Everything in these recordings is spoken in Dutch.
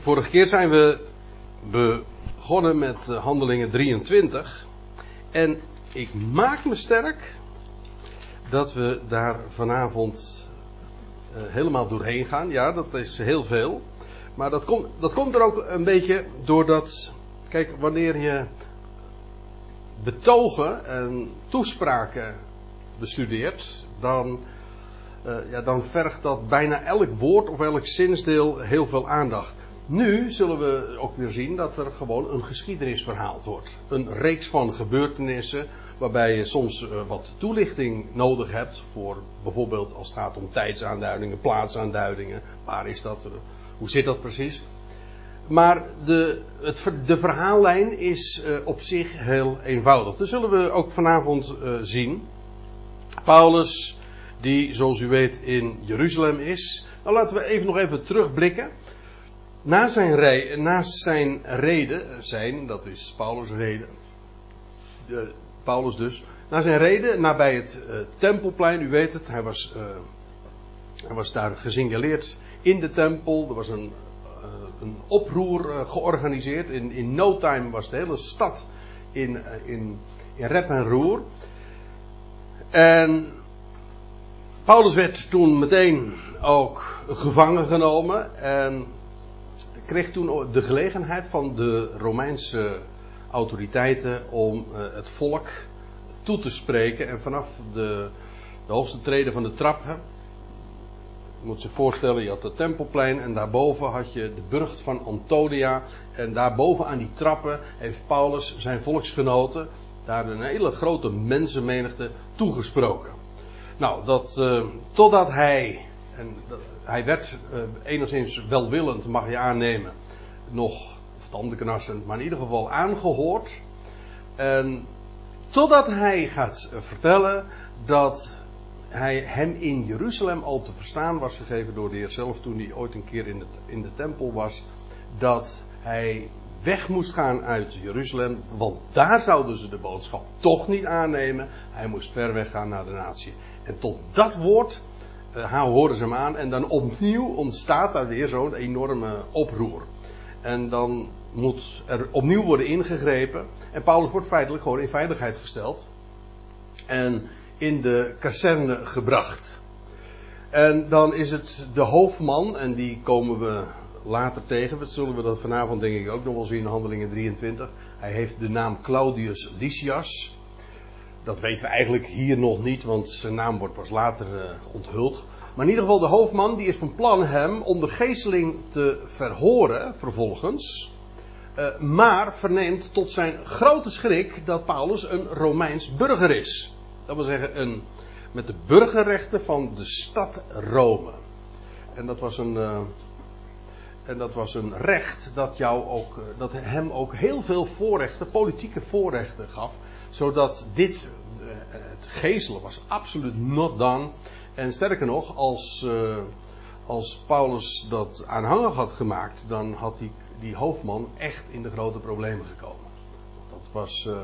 Vorige keer zijn we begonnen met eh, handelingen 23. En ik maak me sterk dat we daar vanavond uh, helemaal doorheen gaan. Ja, dat is heel veel. Maar dat komt, dat komt er ook een beetje doordat. Kijk, wanneer je betogen en toespraken bestudeert, dan, uh, ja, dan vergt dat bijna elk woord of elk zinsdeel heel veel aandacht. Nu zullen we ook weer zien dat er gewoon een geschiedenis verhaald wordt. Een reeks van gebeurtenissen waarbij je soms uh, wat toelichting nodig hebt voor bijvoorbeeld als het gaat om tijdsaanduidingen, plaatsaanduidingen. Waar is dat? Uh, hoe zit dat precies? Maar de, het, de verhaallijn is uh, op zich heel eenvoudig. Dat zullen we ook vanavond zien. Paulus, die zoals u weet in Jeruzalem is. Nou laten we even nog even terugblikken. Na zijn, re na zijn reden, zijn, dat is Paulus' reden, de, Paulus dus, na zijn reden, nabij het uh, tempelplein, u weet het, hij was, uh, hij was daar gesignaleerd in de tempel, er was een, een oproer georganiseerd, in, in no time was de hele stad in, in, in rep en roer. En Paulus werd toen meteen ook gevangen genomen en kreeg toen de gelegenheid van de Romeinse autoriteiten om uh, het volk toe te spreken. En vanaf de, de hoogste treden van de trap, hè, je moet zich voorstellen, je had het tempelplein en daarboven had je de burcht van Antonia. En daarboven aan die trappen heeft Paulus zijn volksgenoten daar een hele grote mensenmenigte toegesproken. Nou, dat, uh, totdat hij, en dat, hij werd uh, enigszins welwillend, mag je aannemen, nog tandenknarsend, maar in ieder geval aangehoord. En totdat hij gaat vertellen dat hij hem in Jeruzalem al te verstaan was gegeven door de Heer zelf toen hij ooit een keer in, het, in de tempel was, dat hij weg moest gaan uit Jeruzalem, want daar zouden ze de boodschap toch niet aannemen. Hij moest ver weg gaan naar de natie. En tot dat woord horen ze hem aan en dan opnieuw ontstaat daar weer zo'n enorme oproer. En dan moet er opnieuw worden ingegrepen. En Paulus wordt feitelijk gewoon in veiligheid gesteld. En in de kazerne gebracht. En dan is het de hoofdman, en die komen we later tegen. Dat zullen we dat vanavond denk ik ook nog wel zien in Handelingen 23. Hij heeft de naam Claudius Lysias. Dat weten we eigenlijk hier nog niet, want zijn naam wordt pas later uh, onthuld. Maar in ieder geval, de hoofdman die is van plan hem onder geesteling te verhoren vervolgens. Uh, maar verneemt tot zijn grote schrik dat Paulus een Romeins burger is. Dat wil zeggen, een, met de burgerrechten van de stad Rome. En dat was een. Uh, en dat was een recht dat, jou ook, dat hem ook heel veel voorrechten, politieke voorrechten gaf. Zodat dit, het geestelen was absoluut not done. En sterker nog, als, uh, als Paulus dat aanhangig had gemaakt, dan had die, die hoofdman echt in de grote problemen gekomen. Dat was, uh,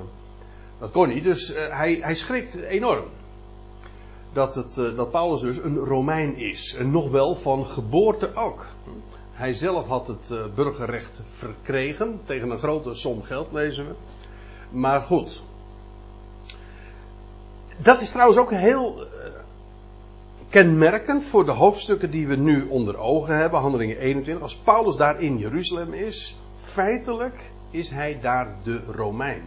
dat kon niet, dus hij, hij schrikt enorm. Dat, het, dat Paulus dus een Romein is. En nog wel van geboorte ook. Hij zelf had het burgerrecht verkregen tegen een grote som geld, lezen we. Maar goed. Dat is trouwens ook heel kenmerkend voor de hoofdstukken die we nu onder ogen hebben, handelingen 21. Als Paulus daar in Jeruzalem is, feitelijk is hij daar de Romein.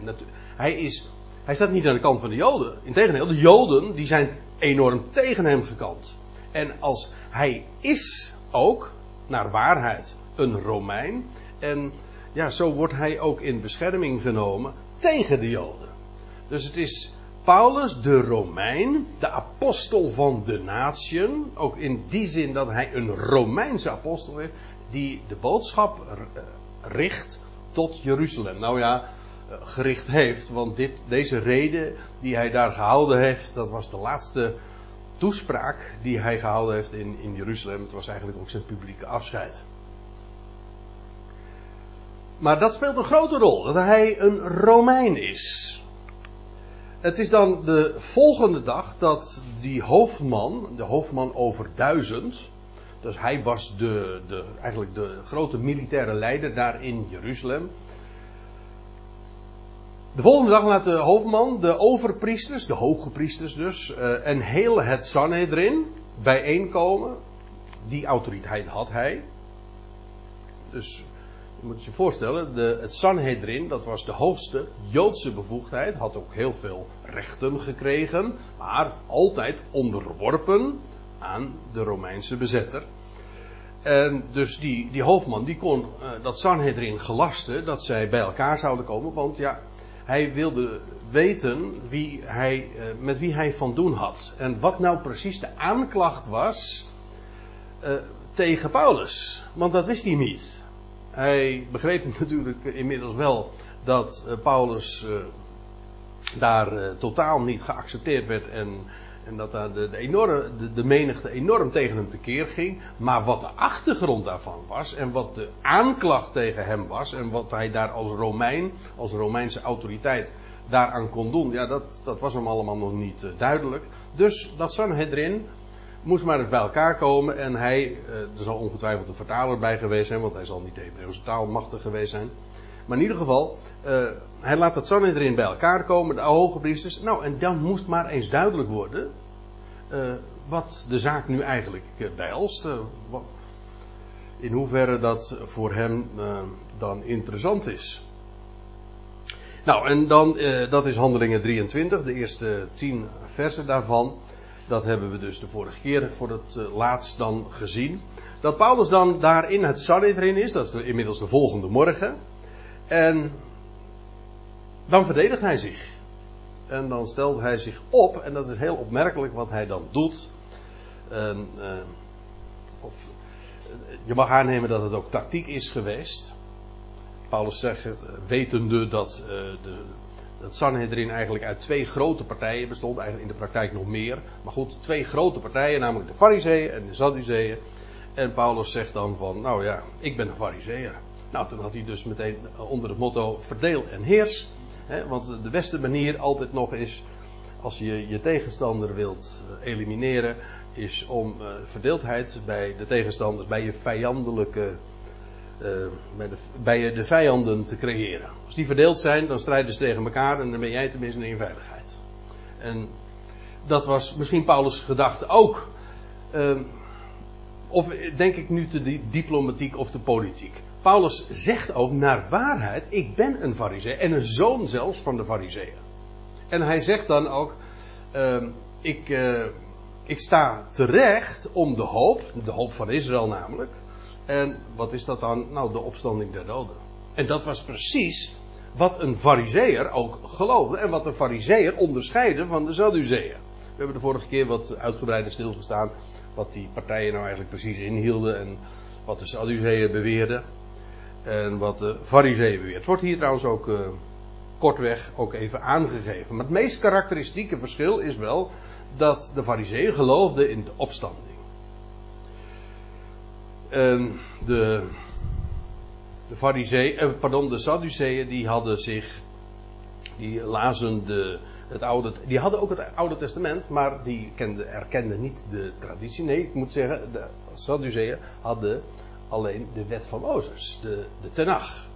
Hij, is, hij staat niet aan de kant van de Joden. Integendeel, de Joden die zijn enorm tegen hem gekant. En als hij is ook, naar waarheid, een Romein. En ja, zo wordt hij ook in bescherming genomen tegen de Joden. Dus het is Paulus, de Romein, de apostel van de natieën, ook in die zin dat hij een Romeinse apostel is, die de boodschap richt tot Jeruzalem. Nou ja, gericht heeft, want dit, deze reden die hij daar gehouden heeft, dat was de laatste toespraak die hij gehouden heeft in, in Jeruzalem. Het was eigenlijk ook zijn publieke afscheid. Maar dat speelt een grote rol, dat hij een Romein is. Het is dan de volgende dag dat die hoofdman, de hoofdman over duizend, Dus hij was de, de, eigenlijk de grote militaire leider daar in Jeruzalem. De volgende dag laat de hoofdman, de overpriesters, de hoge priesters dus, uh, en heel het Sanhedrin bijeenkomen. Die autoriteit had hij. Dus je moet je voorstellen, de, het Sanhedrin, dat was de hoogste Joodse bevoegdheid, had ook heel veel rechten gekregen, maar altijd onderworpen aan de Romeinse bezetter. En dus die, die hoofdman, die kon uh, dat Sanhedrin gelasten dat zij bij elkaar zouden komen, want ja, hij wilde weten wie hij, uh, met wie hij van doen had. En wat nou precies de aanklacht was uh, tegen Paulus. Want dat wist hij niet. Hij begreep natuurlijk inmiddels wel dat uh, Paulus daar totaal niet geaccepteerd werd en en dat daar de, de, menigte enorm tegen hem tekeer ging. Maar wat de achtergrond daarvan was. En wat de aanklacht tegen hem was. En wat hij daar als Romein, als Romeinse autoriteit daaraan kon doen. Ja, dat, dat was hem allemaal nog niet duidelijk. Dus dat Sanhedrin moest maar eens bij elkaar komen. En hij, uh, er zal ongetwijfeld een vertaler bij geweest zijn. Want hij zal niet de Hebreeuwse machtig geweest zijn. Maar in ieder geval, uh, hij laat het Sanhedrin bij elkaar komen, de hoge priesters. Nou, en dan moest maar eens duidelijk worden uh, wat de zaak nu eigenlijk behelst. Uh, in hoeverre dat voor hem dan interessant is. Nou, en dan, dat is Handelingen 23, de eerste tien versen daarvan. Dat hebben we dus de vorige keer voor het laatst dan gezien. Dat Paulus dan daar in het Sanhedrin is, dat is inmiddels de volgende morgen. En dan verdedigt hij zich. En dan stelt hij zich op, en dat is heel opmerkelijk wat hij dan doet. En, uh, of, je mag aannemen dat het ook tactiek is geweest. Paulus zegt, wetende dat de, dat Sanhedrin eigenlijk uit twee grote partijen bestond, eigenlijk in de praktijk nog meer. Maar goed, twee grote partijen, namelijk de Fariseeën en de Sadduceeën. En Paulus zegt dan van, nou ja, ik ben een Fariseer. Nou, toen had hij dus meteen onder het motto verdeel en heers. Hè, want de beste manier altijd nog is, als je je tegenstander wilt eh, elimineren, is om uh, verdeeldheid bij de tegenstanders, bij je vijandelijke, uh, bij, de, bij de vijanden te creëren. Als die verdeeld zijn, dan strijden ze tegen elkaar en dan ben jij tenminste in veiligheid. En dat was misschien Paulus' gedachte ook. Uh, of denk ik nu te diplomatiek of te politiek? Paulus zegt ook naar waarheid, ik ben een fariseer en een zoon zelfs van de fariseeën. En hij zegt dan ook, uh, ik, uh, ik sta terecht om de hoop, de hoop van Israël namelijk. En wat is dat dan? Nou, de opstanding der doden. En dat was precies wat een fariseer ook geloofde en wat een fariseer onderscheidde van de Sadduceeën. We hebben de vorige keer wat uitgebreider stilgestaan wat die partijen nou eigenlijk precies inhielden en wat de Sadduceeën beweerden en wat de Fariseeën beweert. Het wordt hier trouwens ook uh, kortweg ook even aangegeven. Maar het meest karakteristieke verschil is wel dat de Fariseeën geloofden in de opstanding. En de, de eh, pardon, de Sadduceeën die hadden zich, die lazen de, het oude, die hadden ook het Oude Testament, maar die kende, erkenden niet de traditie. Nee, ik moet zeggen, de Sadduceeën hadden alleen de wet van Mozes, de, de Tenach.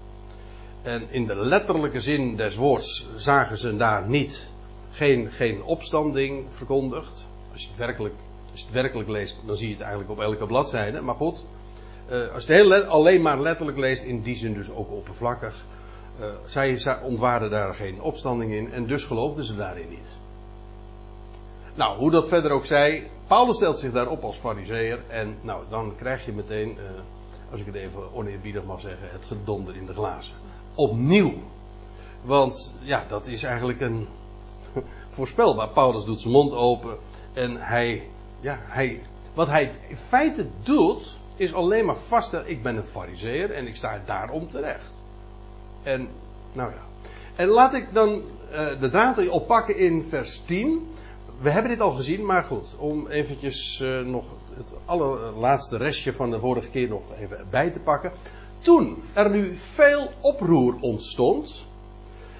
En in de letterlijke zin des woords zagen ze daar niet geen, geen opstanding verkondigd. Als je, het werkelijk, als je het werkelijk leest, dan zie je het eigenlijk op elke bladzijde. Maar goed, uh, als je het alleen maar letterlijk leest, in die zin dus ook oppervlakkig. Uh, zij, ontwaarden daar geen opstanding in en dus geloofden ze daarin niet. Nou, hoe dat verder ook zij, Paulus stelt zich daarop als fariseer en nou, dan krijg je meteen uh, als ik het even oneerbiedig mag zeggen, het gedonder in de glazen. Opnieuw. Want ja, dat is eigenlijk een voorspelbaar. Paulus doet zijn mond open en hij, ja, hij, wat hij in feite doet, is alleen maar vaststellen, ik ben een fariseer en ik sta daarom terecht. En, nou ja. En laat ik dan uh, de draad oppakken in vers 10 we hebben dit al gezien, maar goed, om eventjes uh, nog het allerlaatste restje van de vorige keer nog even bij te pakken. Toen er nu veel oproer ontstond,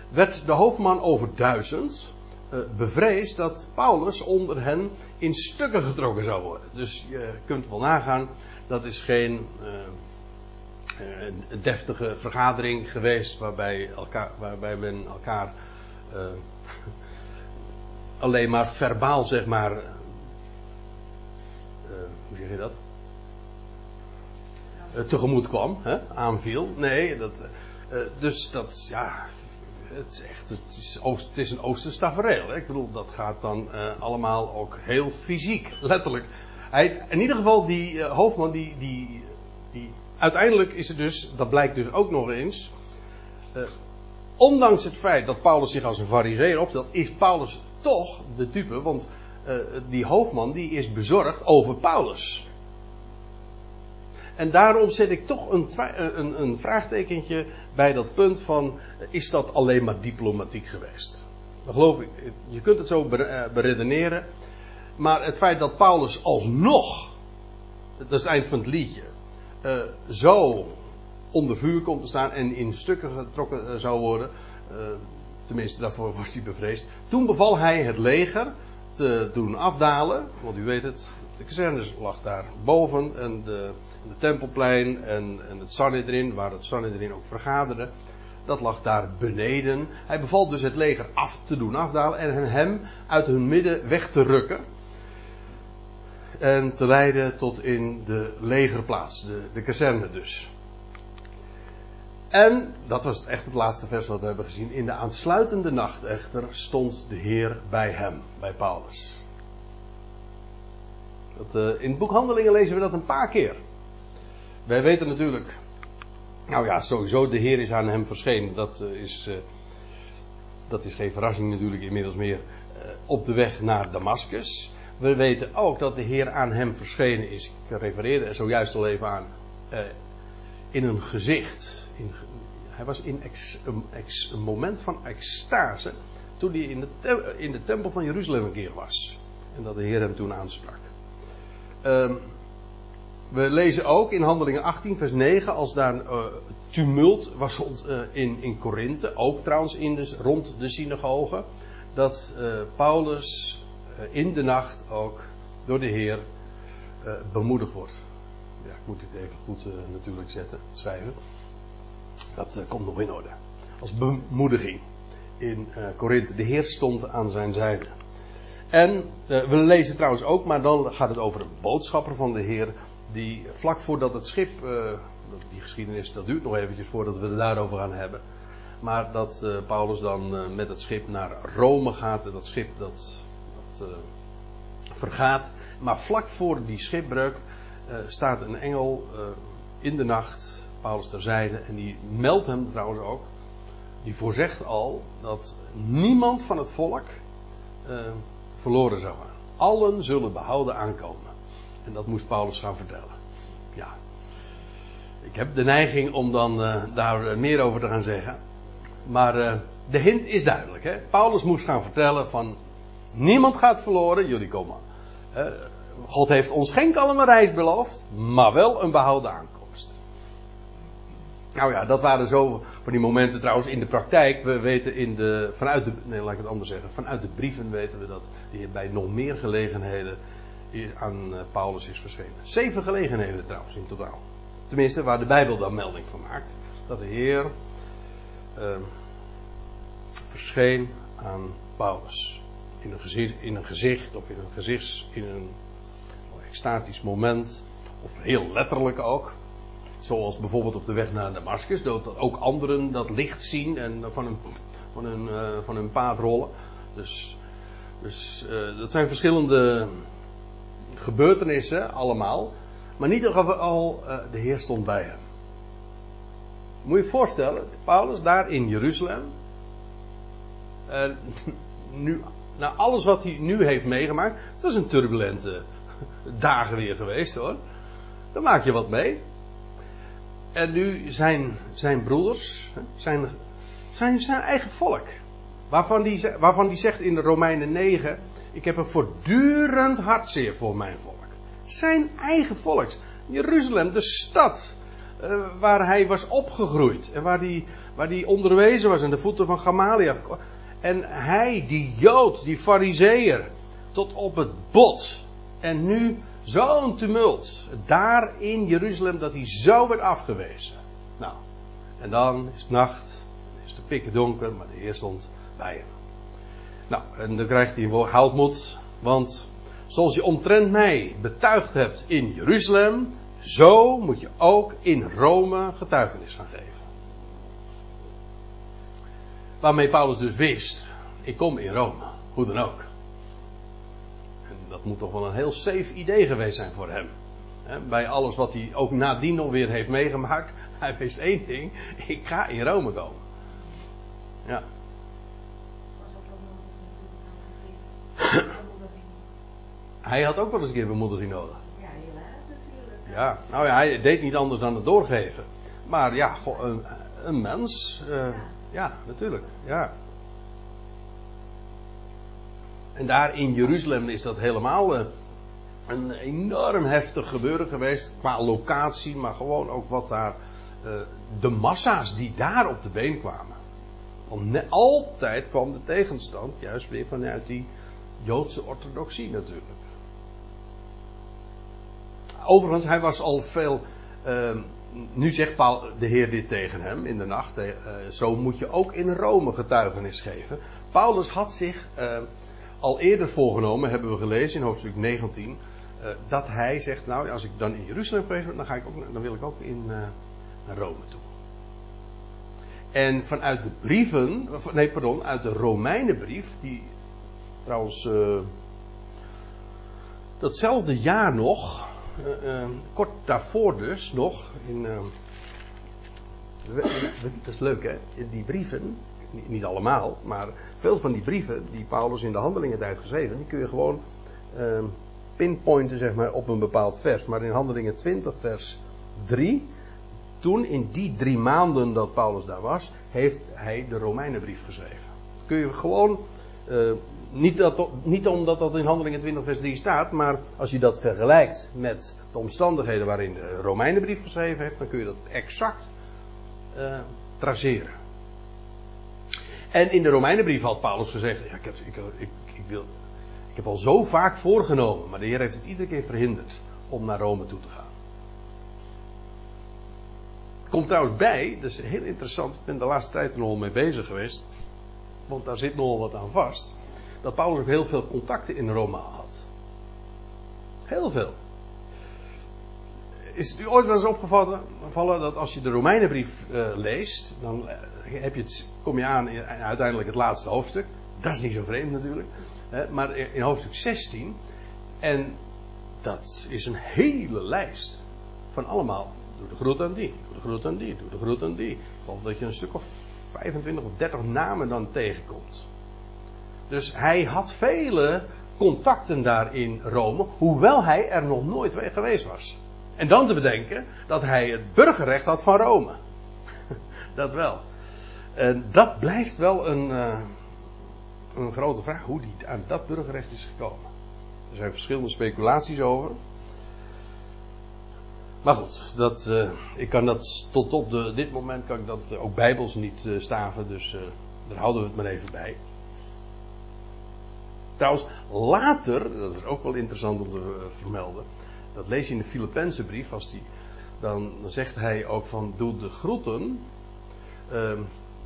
werd de hoofdman over duizend uh, bevreesd dat Paulus onder hen in stukken getrokken zou worden. Dus je kunt wel nagaan, Dat is geen een deftige vergadering geweest waarbij, elkaar, waarbij men elkaar alleen maar verbaal, zeg maar. hoe zeg je dat? tegemoet kwam, hè, aanviel. Nee, dat, dus dat, ja, het is echt, het is, oost, het is een Oosterse tafereel. Ik bedoel, dat gaat dan allemaal ook heel fysiek, letterlijk. In ieder geval, die uh, hoofdman, die, die, die, uiteindelijk is het dus, dat blijkt dus ook nog eens, uh, ondanks het feit dat Paulus zich als een fariseer opstelt, is Paulus toch de type, want die hoofdman die is bezorgd over Paulus. En daarom zet ik toch een, een, een vraagtekentje bij dat punt van, is dat alleen maar diplomatiek geweest? Dat geloof ik, je kunt het zo eh, beredeneren. Maar het feit dat Paulus alsnog, dat is het eind van het liedje, uh, zo onder vuur komt te staan en in stukken getrokken uh, zou worden, uh, tenminste daarvoor was hij bevreesd. Toen beval hij het leger te doen afdalen, want u weet het, de kazernes lag daar boven en de, de tempelplein en, en het Sanhedrin, waar het Sanhedrin ook vergaderde, dat lag daar beneden. Hij beval dus het leger af te doen afdalen en hem uit hun midden weg te rukken. En te leiden tot in de legerplaats, de, de kazerne dus. En, dat was echt het laatste vers wat we hebben gezien. In de aansluitende nacht echter stond de Heer bij hem, bij Paulus. Dat, uh, in het boek Handelingen lezen we dat een paar keer. Wij weten natuurlijk. Nou ja, sowieso, de Heer is aan hem verschenen. Dat, uh, is, uh, dat is geen verrassing natuurlijk inmiddels meer. op de weg naar Damascus. We weten ook dat de Heer aan hem verschenen is. Ik refereerde er zojuist al even aan. in een gezicht. In, hij was in ex, een, moment van extase. Toen hij in de, in de tempel van Jeruzalem een keer was. En dat de Heer hem toen aansprak. Um, we lezen ook in Handelingen 18, vers 9, als daar uh, tumult was uh, in, in ook trouwens rond de synagoge, dat Paulus in de nacht ook door de Heer bemoedigd wordt. Ja, ik moet dit even goed natuurlijk zetten, schrijven. Dat komt nog in orde. Als bemoediging in Korinthe. De Heer stond aan zijn zijde. En uh, we lezen trouwens ook, maar dan gaat het over een boodschapper van de Heer. Die vlak voordat het schip, uh, die geschiedenis dat duurt nog eventjes voordat we het daarover gaan hebben. Maar dat uh, Paulus dan met het schip naar Rome gaat. En dat schip dat, dat vergaat. Maar vlak voor die schipbreuk staat een engel in de nacht, Paulus terzijde. En die meldt hem trouwens ook. Die voorzegt al dat niemand van het volk verloren zou gaan. Allen zullen behouden aankomen. En dat moest Paulus gaan vertellen. Ja. Ik heb de neiging om dan daar meer over te gaan zeggen. Maar de hint is duidelijk. Hè? Paulus moest gaan vertellen van niemand gaat verloren, jullie komen. Uh, God heeft ons geen kalme reis beloofd, maar wel een behouden aankomst. Nou ja, dat waren zo van die momenten trouwens in de praktijk. We weten in de, vanuit de, nee laat ik het anders zeggen, vanuit de brieven weten we dat Heer bij nog meer gelegenheden aan eh, Paulus is verschenen. Zeven gelegenheden trouwens in totaal. Tenminste, waar de Bijbel dan melding van maakt. Dat de Heer uh, verscheen aan Paulus. In een, gezicht, in een gezicht of in een gezichts, in een extatisch moment. Of heel letterlijk ook. Zoals bijvoorbeeld op de weg naar Damascus, dat ook anderen dat licht zien en van hun, van hun, uh, van hun paard rollen. Dus, dus uh, dat zijn verschillende gebeurtenissen allemaal. Maar niet geval, uh, de Heer stond bij hem. Moet je je voorstellen, Paulus daar in Jeruzalem. nu, na alles wat hij nu heeft meegemaakt. Het was een turbulente dagen weer geweest hoor. Daar maak je wat mee. En nu zijn zijn broeders, zijn, zijn, zijn eigen volk. Waarvan die, waarvan die zegt in de Romeinen 9: Ik heb een voortdurend hartzeer voor mijn volk. Zijn eigen volk. Jeruzalem, de stad uh, waar hij was opgegroeid. En waar hij, waar hij onderwezen was aan de voeten van Gamaliel. En hij, die Jood, die Fariseer, tot op het bot. En nu Zo'n tumult. Daar in Jeruzalem dat hij zo werd afgewezen. Nou, en dan is het nacht. Is het pikken donker, maar de Heer stond bij hem. Nou, en dan krijgt hij een houdmoed. Want zoals je omtrent mij betuigd hebt in Jeruzalem, zo moet je ook in Rome getuigenis gaan geven. Waarmee Paulus dus wist, ik kom in Rome, hoe dan ook. En dat moet toch wel een heel safe idee geweest zijn voor hem. bij alles wat hij ook nadien nog weer heeft meegemaakt. Hij wist één ding, ik ga in Rome komen. Ja. hij had ook wel eens een keer bemoediging nodig. Ja, natuurlijk. Ja, nou ja, hij deed niet anders dan het doorgeven. Maar ja, een, mens. Uh, ja, natuurlijk. Ja. En daar in Jeruzalem is dat helemaal uh, een enorm heftig gebeuren geweest. Qua locatie, maar gewoon ook wat daar. Uh, de massa's die daar op de been kwamen. Want altijd kwam de tegenstand juist weer vanuit die Joodse orthodoxie natuurlijk. Overigens, hij was al veel. Uh, nu zegt de Heer dit tegen hem in de nacht. Uh, zo moet je ook in Rome getuigenis geven. Paulus had zich uh, al eerder voorgenomen, hebben we gelezen in hoofdstuk 19. Uh, eh, dat hij zegt, nou als ik dan in Jeruzalem ben, dan, ga ik ook, dan wil ik ook in naar Rome toe. En vanuit de brieven, nee pardon, uit de Romeinenbrief, die trouwens datzelfde jaar nog, uh, kort daarvoor dus nog, in, uh, dat is leuk hè, die brieven, niet, allemaal, maar veel van die brieven die Paulus in de handelingen heeft geschreven, die kun je gewoon uh, pinpointen zeg maar op een bepaald vers. Maar in handelingen 20 vers 3, toen in die drie maanden dat Paulus daar was, heeft hij de Romeinenbrief geschreven. Kun je gewoon niet, dat, niet omdat dat in Handelingen 20 vers 3 staat, maar als je dat vergelijkt met de omstandigheden waarin de Romeinenbrief geschreven heeft, dan kun je dat exact uh, traceren. En in de Romeinenbrief had Paulus gezegd, ja, ik, heb, ik, ik, ik, wil, ik heb al zo vaak voorgenomen, maar de Heer heeft het iedere keer verhinderd om naar Rome toe te gaan. Komt trouwens bij, dat is heel interessant, ik ben de laatste tijd er nogal mee bezig geweest, want daar zit nogal wat aan vast dat Paulus ook heel veel contacten in Rome had. Heel veel. Is het u ooit wel eens opgevallen dat als je de Romeinenbrief uh, leest, dan eh, heb je het, kom je aan in uiteindelijk het laatste hoofdstuk. Dat is niet zo vreemd natuurlijk. Hè, maar in hoofdstuk 16. En dat is een hele lijst van allemaal. Doe de groet aan die, doe de groet aan die, doe de groet aan die. Geloof dat je een stuk of 25 of 30 namen dan tegenkomt. Dus hij had vele contacten daar in Rome, hoewel hij er nog nooit geweest was. En dan te bedenken dat hij het burgerrecht had van Rome. dat wel. En dat blijft wel een, uh, een grote vraag, hoe die aan dat burgerrecht is gekomen. Er zijn verschillende speculaties over. Maar goed, dat, uh, ik kan dat tot op de, dit moment kan ik dat ook bijbels niet staven, dus daar houden we het maar even bij. Trouwens, later, dat is ook wel interessant om te eh, vermelden. Dat lees je in de Filippense brief. Als die, dan, zegt hij ook van doe de groeten. Uh,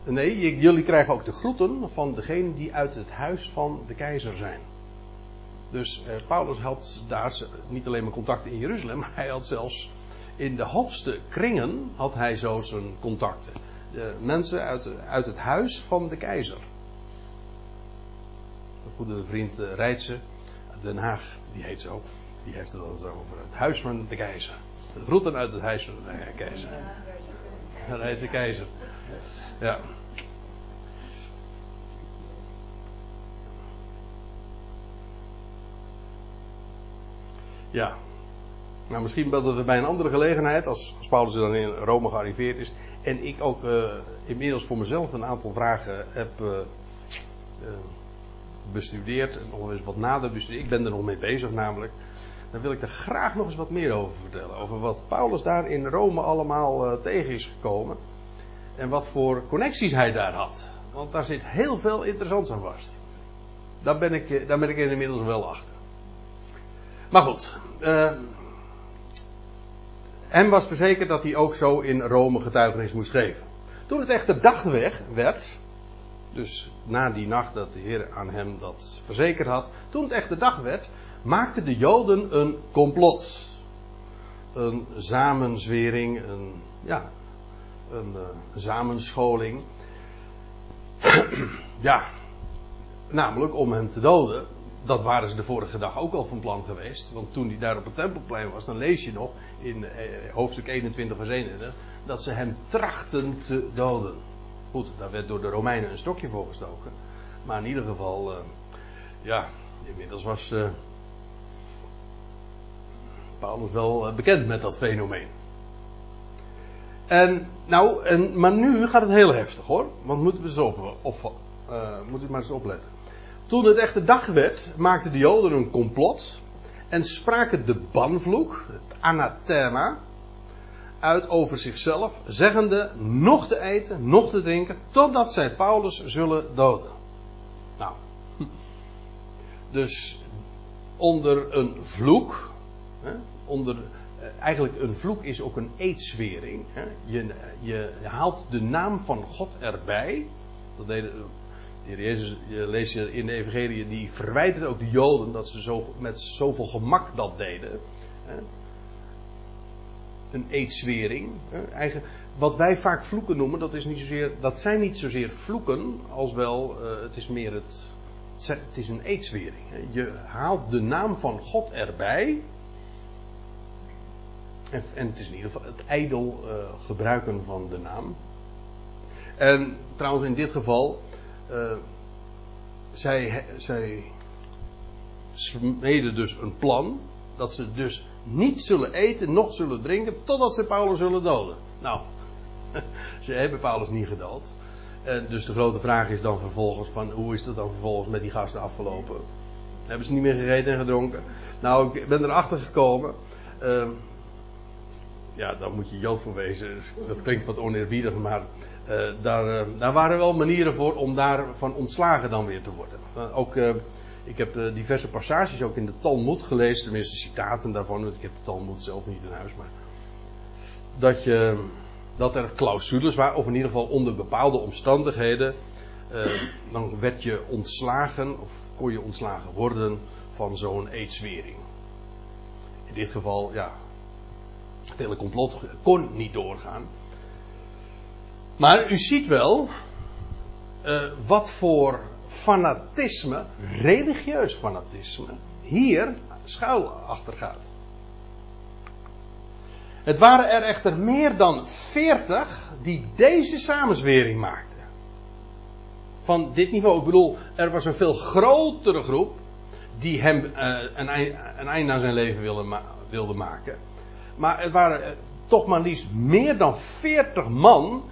nee, jullie krijgen ook de groeten van degene die uit het huis van de keizer zijn. Dus eh, Paulus had daar niet alleen maar contacten in Jeruzalem, maar hij had zelfs in de hoogste kringen had hij zo zijn contacten. Mensen uit, uit het huis van de keizer goede vriend uh, Rijtse Den Haag, die heet zo. Die heeft het altijd over het huis van de keizer. De groeten uit het huis van de keizer. Dat keizer. Ja. Ja. Nou, misschien dat we bij een andere gelegenheid, als, als Paulus dan in Rome gearriveerd is, en ik ook uh, inmiddels voor mezelf een aantal vragen heb uh, bestudeerd nog eens wat nader bestudeerd. Ik ben er nog mee bezig namelijk. Dan wil ik er graag nog eens wat meer over vertellen. Over wat Paulus daar in Rome allemaal uh, tegen is gekomen. En wat voor connecties hij daar had. Want daar zit heel veel interessants aan vast. Daar ben ik, eh, daar ben ik inmiddels wel achter. Maar goed. Uh, was verzekerd dat hij ook zo in Rome getuigenis moest geven. Toen het echter dag werd, dus na die nacht dat de Heer aan hem dat verzekerd had, toen het echter dag werd, maakten de Joden een complot. Een samenzwering, een, ja, een uh, samenscholing. ja, namelijk om hem te doden. Dat waren ze de vorige dag ook al van plan geweest. Want toen hij daar op het tempelplein was, dan lees je nog in eh, hoofdstuk 21 vers 31 dat ze hem trachten te doden. Goed, daar werd door de Romeinen een stokje voor gestoken. Maar in ieder geval, uh, ja, inmiddels was uh, Paulus wel bekend met dat fenomeen. En, nou, en, maar nu gaat het heel heftig hoor. Want moeten we eens op, op uh, moet u maar eens opletten. Toen het echte dag werd, maakten de Joden een complot. En spraken de banvloek, het anathema, uit over zichzelf, zeggende nog te eten, nog te drinken, totdat zij Paulus zullen doden. Nou, dus onder een vloek, onder, eh, eigenlijk een vloek is ook een eedswering. Je, je haalt de naam van God erbij. Dat deden, de heer Jezus, je leest je in de evangelie, die verwijterde ook de Joden dat ze zo, met zoveel gemak dat deden een eedswering. Eigen, wat wij vaak vloeken noemen, dat, is niet zozeer, dat zijn niet zozeer vloeken, als wel, uh, het is meer het, het is een eedswering. Je haalt de naam van God erbij. En, en het is in ieder geval het ijdel uh, gebruiken van de naam. En trouwens in dit geval, uh, zij, zij smeden dus een plan dat ze dus niet zullen eten, noch zullen drinken, totdat ze Paulus zullen doden. Nou, ze hebben Paulus niet gedood. En dus de grote vraag is dan vervolgens van hoe is het dan vervolgens met die gasten afgelopen? Hebben ze niet meer gegeten en gedronken? Nou, ik ben erachter gekomen. Uh, ja, daar moet je Jood voor wezen. Dat klinkt wat oneerbiedig, maar uh, daar, uh, daar, waren wel manieren voor om daarvan ontslagen dan weer te worden. Ook ik heb uh, diverse passages ook in de Talmud gelezen, tenminste citaten daarvan, want ik heb de Talmud zelf niet in huis, maar dat, je, dat er clausules waren, of in ieder geval onder bepaalde omstandigheden, uh, dan werd je ontslagen, of kon je ontslagen worden van zo'n eedswering. In dit geval, ja, het hele complot kon niet doorgaan. Maar u ziet wel uh, wat voor fanatisme, religieus fanatisme, hier schuil achter gaat. Het waren er echter meer dan veertig die deze samenzwering maakten. Van dit niveau, ik bedoel, er was een veel grotere groep die hem uh, een, een einde aan zijn leven wilde, wilde maken. Maar het waren uh, toch maar liefst meer dan veertig man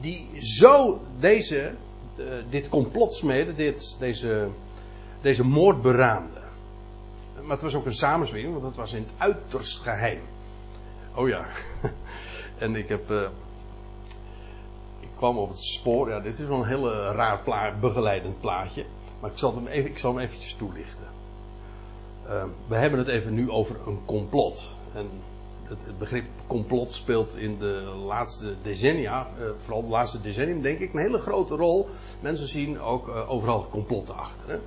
die zo deze uh, dit complotsmeden, dit, deze, deze moord beraamde. Maar het was ook een samenzwering, want het was in het uiterst geheim. Oh ja. en ik heb. Uh, ik kwam op het spoor. Ja, dit is wel een hele raar begeleidend plaatje. Maar ik zal hem, even, ik zal hem eventjes toelichten. Uh, we hebben het even nu over een complot. En het, begrip complot speelt in de laatste decennia, uh, vooral de laatste decennium, denk ik, een hele grote rol. Mensen zien ook uh, overal complotten achter. Hè?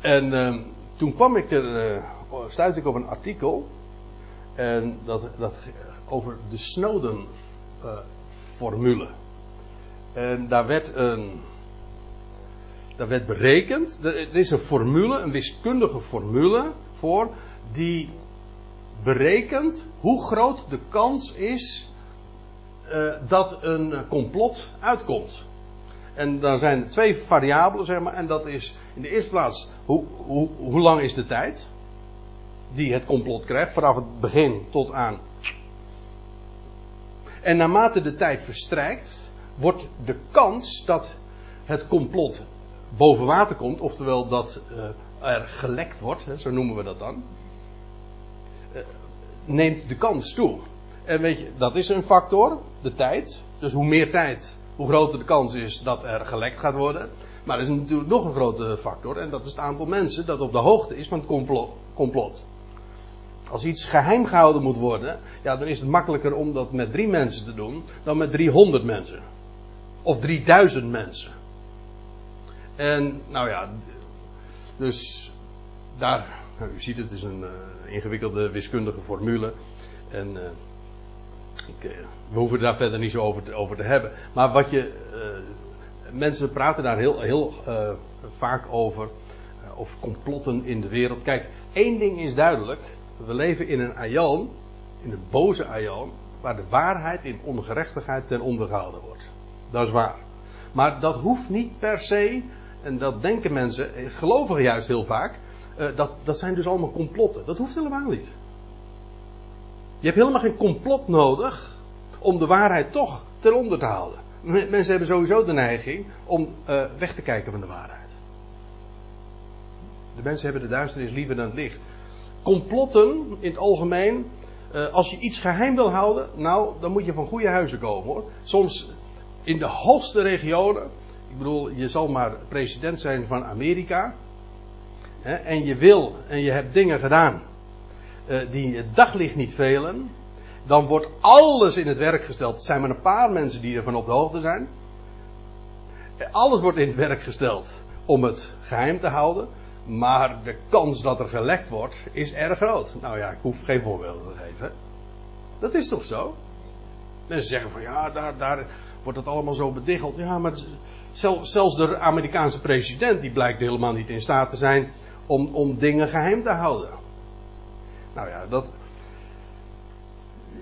En uh, toen kwam ik er, uh, stuitte ik op een artikel. En dat, dat over de Snowden-formule. en daar werd een daar werd berekend, er is een formule, een wiskundige formule voor, die berekent hoe groot de kans is uh, dat een complot uitkomt. En dan zijn twee variabelen, zeg maar, en dat is in de eerste plaats hoe, hoe, hoe lang is de tijd die het complot krijgt, vanaf het begin tot aan. En naarmate de tijd verstrijkt, wordt de kans dat het complot boven water komt, oftewel dat uh, er gelekt wordt, zo noemen we dat dan, uh, neemt de kans toe. En weet je, dat is een factor, de tijd. Dus hoe meer tijd, hoe groter de kans is dat er gelekt gaat worden. Maar er is natuurlijk nog een grote factor en dat is het aantal mensen dat op de hoogte is van het complot. complot. Als iets geheim gehouden moet worden, ja, dan is het makkelijker om dat met drie mensen te doen dan met 300 mensen. Of 3000 mensen. En, nou ja, dus daar, nou, u ziet het, is een uh, ingewikkelde wiskundige formule. En uh, ik, uh, we hoeven daar verder niet zo over te, over te hebben. Maar wat je, mensen praten daar heel, heel vaak over, over complotten in de wereld. Kijk, één ding is duidelijk we leven in een aion, in een boze aion, waar de waarheid in ongerechtigheid ten onder gehouden wordt. Dat is waar. Maar dat hoeft niet per se, en dat denken mensen, eh, gelovigen juist heel vaak, uh, dat, dat zijn dus allemaal complotten. Dat hoeft helemaal niet. Je hebt helemaal geen complot nodig om de waarheid toch ten onder te houden. Mensen hebben sowieso de neiging om uh, weg te kijken van de waarheid. De mensen hebben de duisternis liever dan het licht complotten in het algemeen. Als je iets geheim wil houden, nou, dan moet je van goede huizen komen hoor. Soms in de hoogste regionen. Ik bedoel, je zal maar president zijn van Amerika. Hè, en je wil en je hebt dingen gedaan uh, die het daglicht niet velen. Dan wordt alles in het werk gesteld. Het zijn maar een paar mensen die ervan op de hoogte zijn. Alles wordt in het werk gesteld om het geheim te houden. Maar de kans dat er gelekt wordt is erg groot. Nou ja, ik hoef geen voorbeelden te geven. Dat is toch zo? Mensen zeggen van ja, daar, daar wordt het allemaal zo bediggeld. Ja, maar zelfs de Amerikaanse president die blijkt helemaal niet in staat te zijn om, om dingen geheim te houden. Nou ja, dat.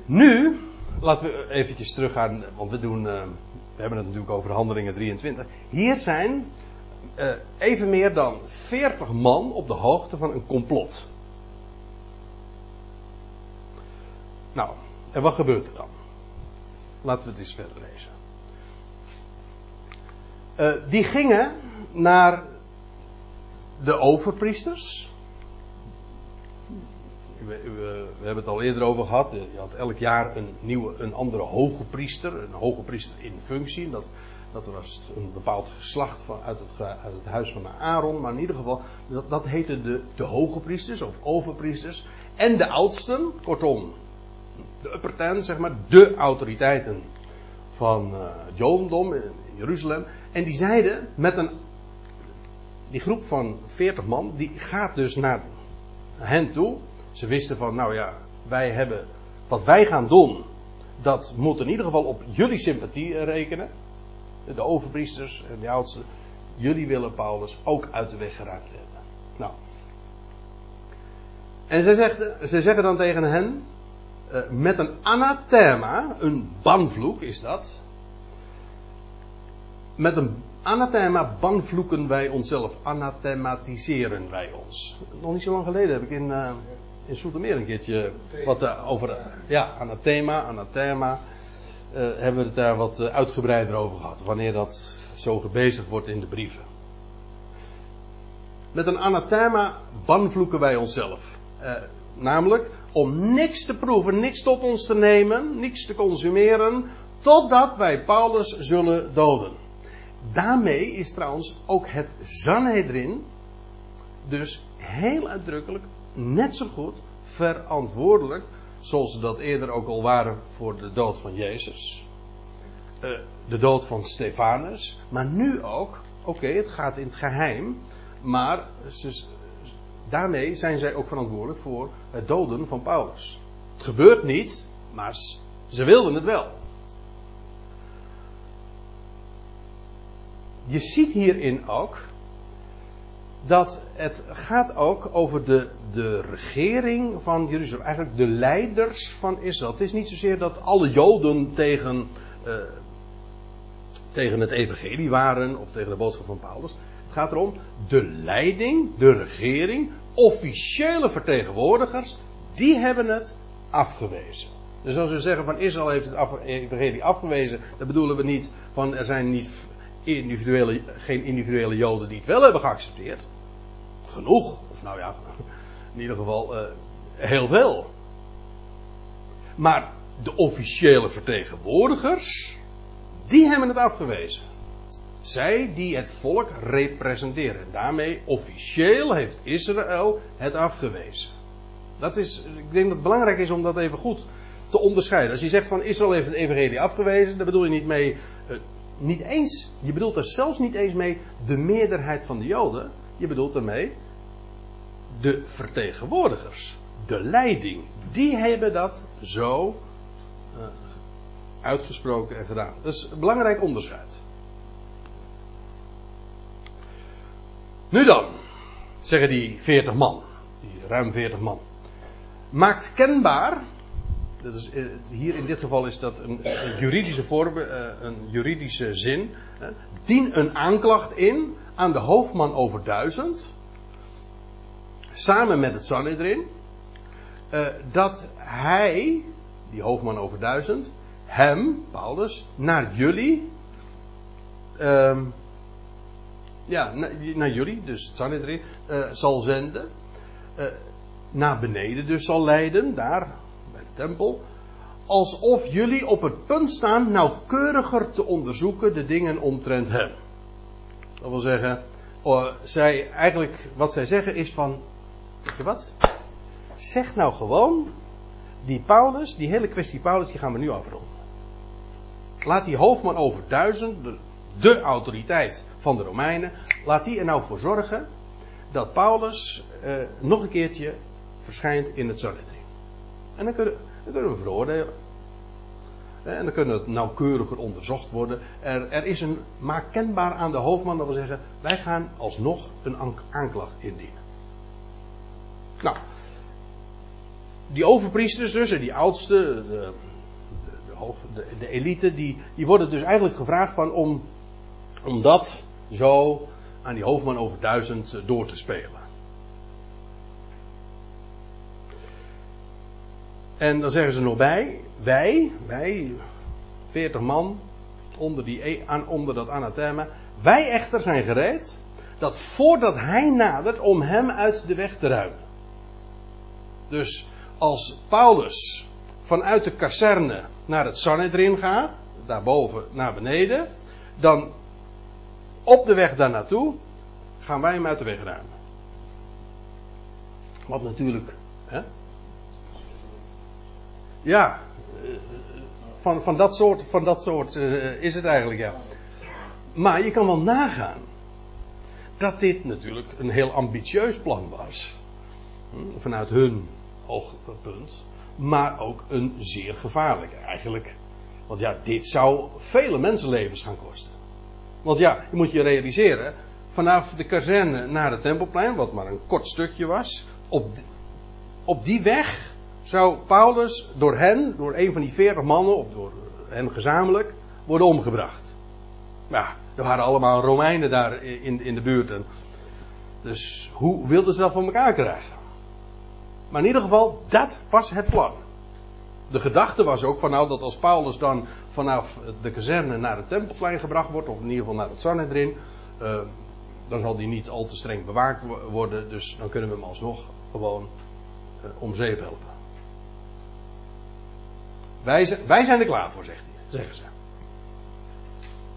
Nu, laten we eventjes teruggaan, want we doen, uh, we hebben het natuurlijk over handelingen 23. Hier zijn uh, even meer dan 40 man op de hoogte van een complot. Nou, en wat gebeurt er dan? Laten we het eens verder lezen. Uh, die gingen naar de overpriesters. We, we, we, hebben het al eerder over gehad. Je had elk jaar een nieuwe, een andere hoge priester, een hoge priester in functie. Dat, dat was een bepaald geslacht van, uit, het, uit het huis van Aaron. Maar in ieder geval, dat, dat heette de, de hoge priesters of overpriesters. En de oudsten, kortom, de upper ten, zeg maar, de autoriteiten van het Jodendom in Jeruzalem. En die zeiden met een, die groep van 40 man, die gaat dus naar hen toe. Ze wisten van, nou ja, wij hebben, wat wij gaan doen, dat moet in ieder geval op jullie sympathie rekenen de overpriesters en de oudsten, jullie willen Paulus ook uit de weg geruimd hebben. Nou. En zij, zegt, zeggen dan tegen hen, uh, met een anathema, een banvloek is dat. Met een anathema banvloeken wij onszelf, anathematiseren wij ons. Nog niet zo lang geleden heb ik in, uh, in Soetermeer een keertje wat uh, over, ja, anathema, anathema hebben we het daar wat uitgebreider over gehad. Wanneer dat zo gebezigd wordt in de brieven. Met een anathema banvloeken wij onszelf. Namelijk om niks te proeven, niks tot ons te nemen, niks te consumeren, totdat wij Paulus zullen doden. Daarmee is trouwens ook het Sanhedrin dus heel uitdrukkelijk net zo goed verantwoordelijk Zoals ze dat eerder ook al waren voor de dood van Jezus. Uh, de dood van Stefanus. Maar nu ook, oké, het gaat in het geheim. Maar daarmee zijn zij ook verantwoordelijk voor het doden van Paulus. Het gebeurt niet, maar ze wilden het wel. Je ziet hierin ook dat het gaat ook over de, de regering van Jeruzalem. Eigenlijk de leiders van Israël. Het is niet zozeer dat alle Joden tegen, uh, tegen het evangelie waren of tegen de boodschap van Paulus. Het gaat erom de leiding, de regering, officiële vertegenwoordigers, die hebben het afgewezen. Dus als we zeggen van Israël heeft het evangelie afgewezen, dan bedoelen we niet van er zijn niet individuele, geen individuele Joden die het wel hebben geaccepteerd genoeg. Of nou ja, in ieder geval uh, heel veel. Maar de officiële vertegenwoordigers, die hebben het afgewezen. Zij die het volk representeren. Daarmee officieel heeft Israël het afgewezen. Dat is, ik denk dat het belangrijk is om dat even goed te onderscheiden. Als je zegt van Israël heeft het evangelie afgewezen, dan bedoel je niet mee, uh, niet eens, je bedoelt er zelfs niet eens mee de meerderheid van de Joden. Je bedoelt ermee de vertegenwoordigers, de leiding. Die hebben dat zo uh, uitgesproken en gedaan. Dat is een belangrijk onderscheid. Nu dan, zeggen die 40 man, die ruim 40 man, maakt kenbaar, dat is, eh, hier in dit geval is dat een, juridische vorm, eh, een juridische zin, dien een aanklacht in aan de hoofdman over duizend, samen met het Sanhedrin, uh, dat hij, die hoofdman over duizend, hem, Paulus, naar jullie, uh, ja, naar, jullie, dus het Sanhedrin, uh, zal zenden, naar beneden dus zal leiden, daar tempel, alsof jullie op het punt staan nauwkeuriger te onderzoeken de dingen omtrent hem. Dat wil zeggen, oh, zij eigenlijk, wat zij zeggen is van, weet je wat? Zeg nou gewoon, die Paulus, die hele kwestie Paulus, die gaan we nu afronden. Laat die hoofdman over duizend, de, autoriteit van de Romeinen, laat die er nou voor zorgen dat Paulus eh, nog een keertje verschijnt in het Sanhedrin. En dan kunnen, we veroordelen. En dan kunnen het nauwkeuriger onderzocht worden. Er, er is een, maak kenbaar aan de hoofdman dat we zeggen, wij gaan alsnog een aanklacht indienen. Nou, die overpriesters dus, en die oudste, de, de, de, de, elite, die, die worden dus eigenlijk gevraagd van om, om dat zo aan die hoofdman over duizend door te spelen. En dan zeggen ze nog bij, wij, wij, 40 man, onder, die, e, onder dat anathema, wij echter zijn gereed, dat voordat hij nadert, om hem uit de weg te ruimen. Dus als Paulus vanuit de kazerne naar het Sanhedrin gaat, daarboven naar beneden, dan op de weg daar naartoe gaan wij hem uit de weg ruimen. Wat natuurlijk, hè? Ja, van, van dat soort, van dat soort uh, is het eigenlijk, ja. Maar je kan wel nagaan dat dit natuurlijk een heel ambitieus plan was. Hm, vanuit hun oogpunt. Maar ook een zeer gevaarlijke eigenlijk. Want ja, dit zou vele mensenlevens gaan kosten. Want ja, je moet je realiseren. Vanaf de kazerne naar het Tempelplein, wat maar een kort stukje was. Op, op die weg zou Paulus door hen, door een van die veertig mannen, of door hen gezamenlijk, worden omgebracht. Ja, er waren allemaal Romeinen daar in, in de buurt. Dus hoe wilden ze dat voor elkaar krijgen? Maar in ieder geval, dat was het plan. De gedachte was ook van nou dat als Paulus dan vanaf de kazerne naar het tempelplein gebracht wordt, of in ieder geval naar het Sanhedrin, uh, dan zal die niet al te streng bewaakt worden, dus dan kunnen we hem alsnog gewoon uh, om zeep helpen. Wij, wij zijn er klaar voor, zegt hij, zeggen ze.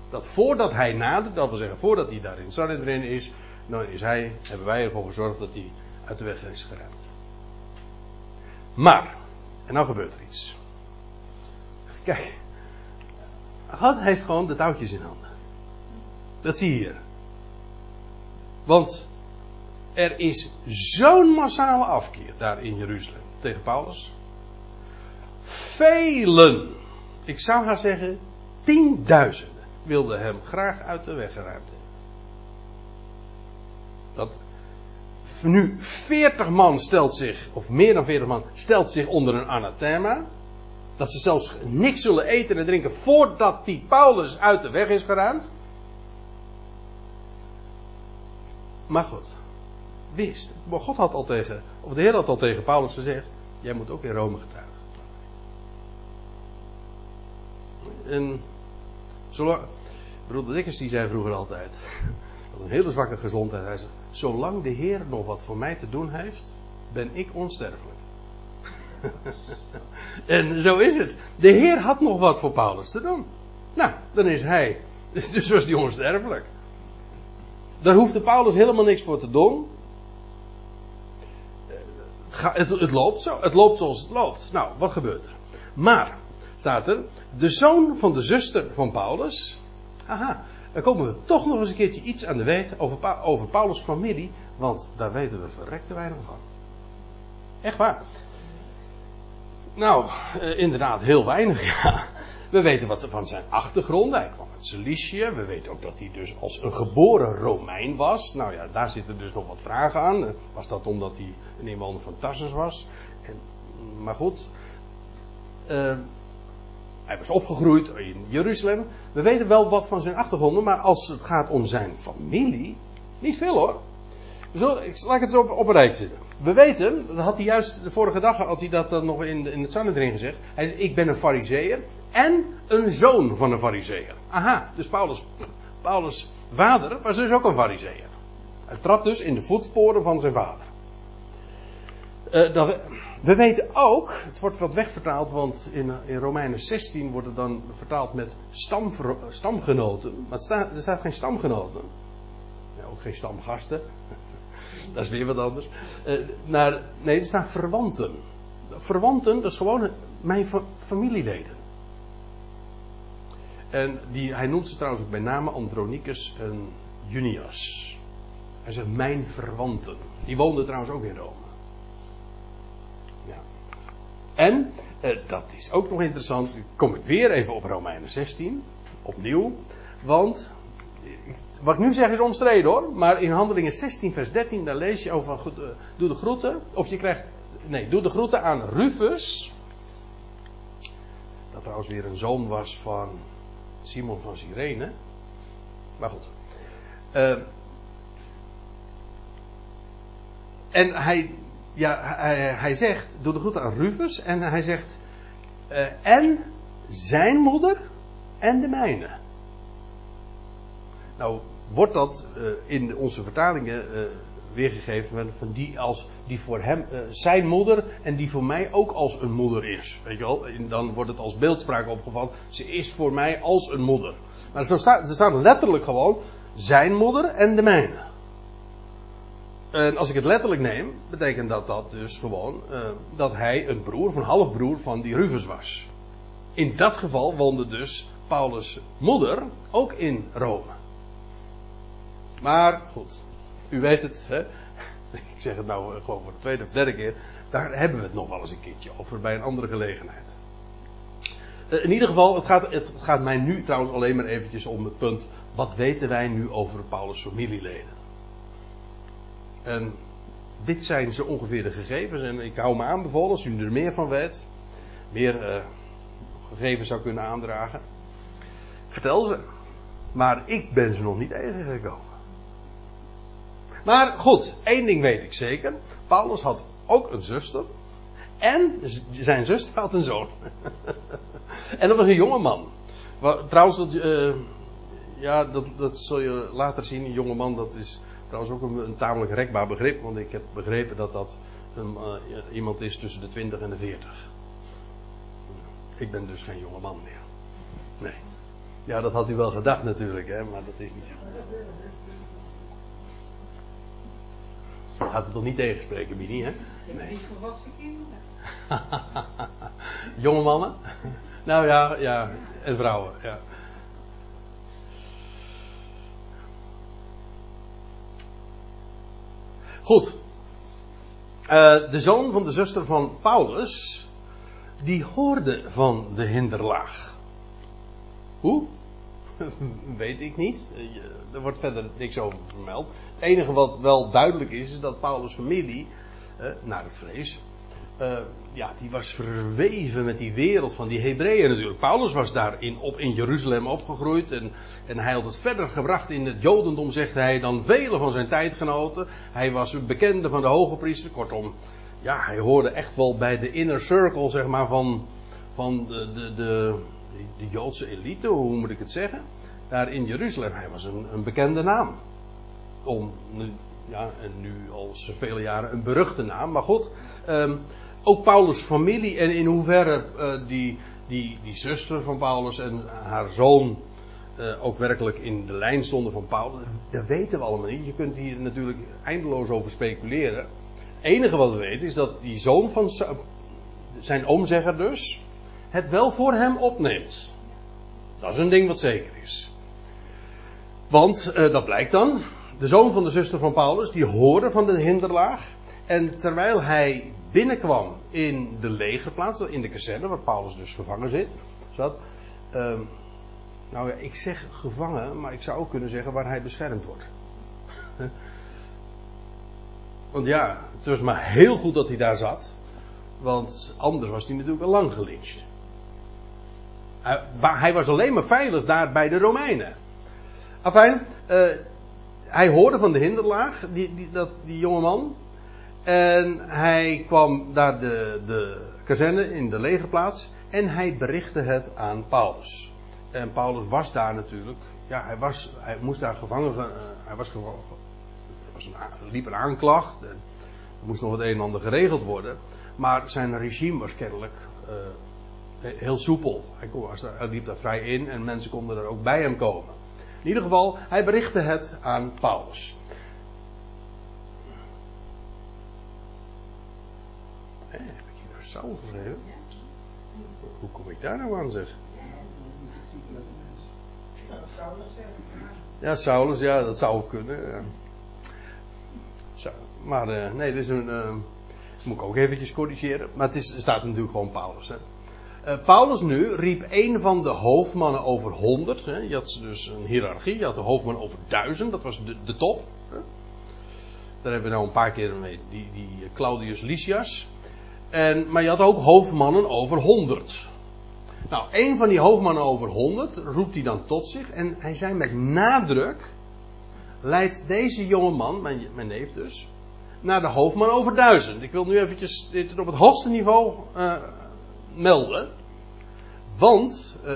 Dat voordat hij nadert, dat wil zeggen voordat hij daar in Sanhedrin is, dan is hij, hebben wij ervoor gezorgd dat hij uit de weg is geruimd. Maar, en nou gebeurt er iets. Kijk, God heeft gewoon de touwtjes in handen. Dat zie je hier. Want er is zo'n massale afkeer daar in Jeruzalem tegen Paulus. Velen, ik zou haar zeggen tienduizenden, wilden hem graag uit de weg geruimd hebben. Dat nu 40 man stelt zich, of meer dan 40 man, stelt zich onder een anathema. Dat ze zelfs niks zullen eten en drinken voordat die Paulus uit de weg is geruimd. Maar goed, wist. Maar God had al tegen, of de Heer had al tegen Paulus gezegd: Jij moet ook in Rome getuigen. En zolang. Dikkers die zei vroeger altijd: dat een hele zwakke gezondheid. Hij zei: Zolang de Heer nog wat voor mij te doen heeft, ben ik onsterfelijk. en zo is het. De Heer had nog wat voor Paulus te doen. Nou, dan is hij Dus was die onsterfelijk. Daar hoefde Paulus helemaal niks voor te doen. Het, het, loopt zo. Het loopt zoals het loopt. Nou, wat gebeurt er? Maar, staat er, de zoon van de zuster van Paulus. Haha, dan komen we toch nog eens een keertje iets aan de weet over, over Paulus' familie. Want daar weten we verrekte weinig van. Echt waar. Nou, eh, inderdaad, heel weinig, ja. We weten wat van zijn achtergrond. Hij kwam uit Cilicië. We weten ook dat hij dus als een geboren Romein was. Nou ja, daar zitten dus nog wat vragen aan. Was dat omdat hij een inwoner van Tarsus was? En, maar goed. Uh, hij was opgegroeid in Jeruzalem. We weten wel wat van zijn achtergronden, maar als het gaat om zijn familie, niet veel hoor. Ik, laat het op, een rij zitten. We weten, dat had hij juist de vorige dag had hij dat dan nog in, in het Sanhedrin gezegd. Hij zei, ik ben een fariseer en een zoon van een fariseer. Aha, dus Paulus, Paulus' vader was dus ook een fariseer. Hij trad dus in de voetsporen van zijn vader. Uh, dat, we weten ook, het wordt wat wegvertaald, want in, in Romeinen 16 wordt het dan vertaald met stam, stamgenoten. Maar staat, er staat geen stamgenoten. Ja, ook geen stamgasten. dat is weer wat anders. Uh, naar, nee, er staan verwanten. Verwanten, dat is gewoon mijn familieleden. En die, hij noemt ze trouwens ook bij name Andronicus en Junius. Hij zegt mijn verwanten. Die woonden trouwens ook in Rome. En, eh, dat is ook nog interessant, kom ik weer even op Romeinen 16, opnieuw. Want, wat ik nu zeg is omstreden hoor, maar in Handelingen 16 vers 13, daar lees je over, uh, doe de groeten, of je krijgt, nee, doe de groeten aan Rufus. Dat trouwens weer een zoon was van Simon van Cyrene. Maar goed. Uh, en hij, ja, hij, zegt, doe de groeten aan Rufus. En hij zegt, uh, en zijn moeder en de mijne. Nou, wordt dat uh, in onze vertalingen weergegeven van die als die voor hem zijn moeder en die voor mij ook als een moeder is. Weet je wel? En dan wordt het als beeldspraak opgevat. Ze is voor mij als een moeder. Maar zo staat, er staat letterlijk gewoon zijn moeder en de mijne. En als ik het letterlijk neem, betekent dat dat dus gewoon uh, dat hij een broer, of een halfbroer van die Rufus was. In dat geval woonde dus Paulus' moeder ook in Rome. Maar goed, u weet het, hè? ik zeg het nou eh, gewoon voor de tweede of derde keer, daar hebben we het nog wel eens een keertje over bij een andere gelegenheid. Eh, in ieder geval, het gaat, het gaat mij nu trouwens alleen maar eventjes om het punt, wat weten wij nu over Paulus' familieleden? En dit zijn zo ongeveer de gegevens en ik hou me aanbevolen, als u er meer van weet, meer uh, gegevens zou kunnen aandragen, vertel ze. Maar ik ben ze nog niet tegengekomen. Maar goed, één ding weet ik zeker. Paulus had ook een zuster. En zijn zuster had een zoon. en dat was een jonge man. Trouwens, dat, uh, ja, dat, dat zul je later zien. Een jonge man, dat is trouwens ook een, een tamelijk rekbaar begrip. Want ik heb begrepen dat dat een, uh, iemand is tussen de 20 en de 40. Ik ben dus geen jonge man meer. Nee. Ja, dat had u wel gedacht natuurlijk, hè, maar dat is niet zo. Gaat het toch niet tegenspreken, Mini, hè? Nee. Niet volwassen kinderen. Jonge mannen? Nou ja, ja. En vrouwen, ja. Goed. Uh, de zoon van de zuster van Paulus, die hoorde van de hinderlaag. Hoe? Weet ik niet. Er wordt verder niks over vermeld. Het enige wat wel duidelijk is, is dat Paulus' familie, eh, naar het vrees, uh, ja, die was verweven met die wereld van die Hebreeën natuurlijk. Paulus was daar in, op, in Jeruzalem opgegroeid en, en hij had het verder gebracht in het Jodendom, zegt hij, dan vele van zijn tijdgenoten. Hij was een bekende van de hoge priester, kortom, ja, hij hoorde echt wel bij de inner circle, zeg maar, van, van de, de, de, de Joodse elite, hoe moet ik het zeggen? Daar in Jeruzalem, hij was een, een bekende naam om ja, en nu al vele jaren een beruchte naam. Maar goed, um, ook Paulus' familie en in hoeverre uh, die, die, die zuster van Paulus en haar zoon eh, ook werkelijk in de lijn stonden van Paulus, dat weten we allemaal niet. Je kunt hier natuurlijk eindeloos over speculeren. Het enige wat we weten is dat die zoon van zijn oomzegger dus, het wel voor hem opneemt. Dat is een ding wat zeker is. Want, eh, dat blijkt dan, de zoon van de zuster van Paulus, die hoorde van de hinderlaag. En terwijl hij binnenkwam in de legerplaats, in de kazerne, waar Paulus dus gevangen zit, zat. ehm, nou ja, ik zeg gevangen, maar ik zou ook kunnen zeggen waar hij beschermd wordt. Want ja, het was maar heel goed dat hij daar zat. Want anders was hij natuurlijk al lang gelyncht. Hij, hij was alleen maar veilig daar bij de Romeinen. Afijn, eh, hij hoorde van de hinderlaag, die, die, dat, die jonge man. En hij kwam daar de, de kazerne in de legerplaats. En hij berichtte het aan Paulus. En Paulus was daar natuurlijk. Ja, hij, was, hij moest daar gevangen. eh, hij was gevangen. Was een, liep een aanklacht. En er moest nog het een en ander geregeld worden. Maar zijn regime was kennelijk eh, he- heel soepel. Hij, kon, hij liep daar vrij in en mensen konden er ook bij hem komen. In ieder geval, hij berichtte het aan Paulus. Heb ik hier nou Saul? Hoe kom ik daar nou aan zeg? Ja, Saulus, ja, dat zou ook kunnen. Zo, maar eh, nee, dit is een. eh, moet ik ook eventjes corrigeren. Maar het is, staat natuurlijk gewoon Paulus. Hè. Eh, Paulus nu riep een van de hoofdmannen over honderd. Je had dus een hiërarchie. Je had de hoofdman over duizend. Dat was de, de top. Hè. Daar hebben we nou een paar keer mee. Die, die Claudius Lysias. En, maar je had ook hoofdmannen over honderd. Nou, een van die hoofdmannen over honderd roept hij dan tot zich. En hij zei met nadruk. Leidt deze jonge man, mijn, mijn neef dus. Naar de hoofdman over duizend. Ik wil nu eventjes dit op het hoogste niveau eh, melden. Want eh,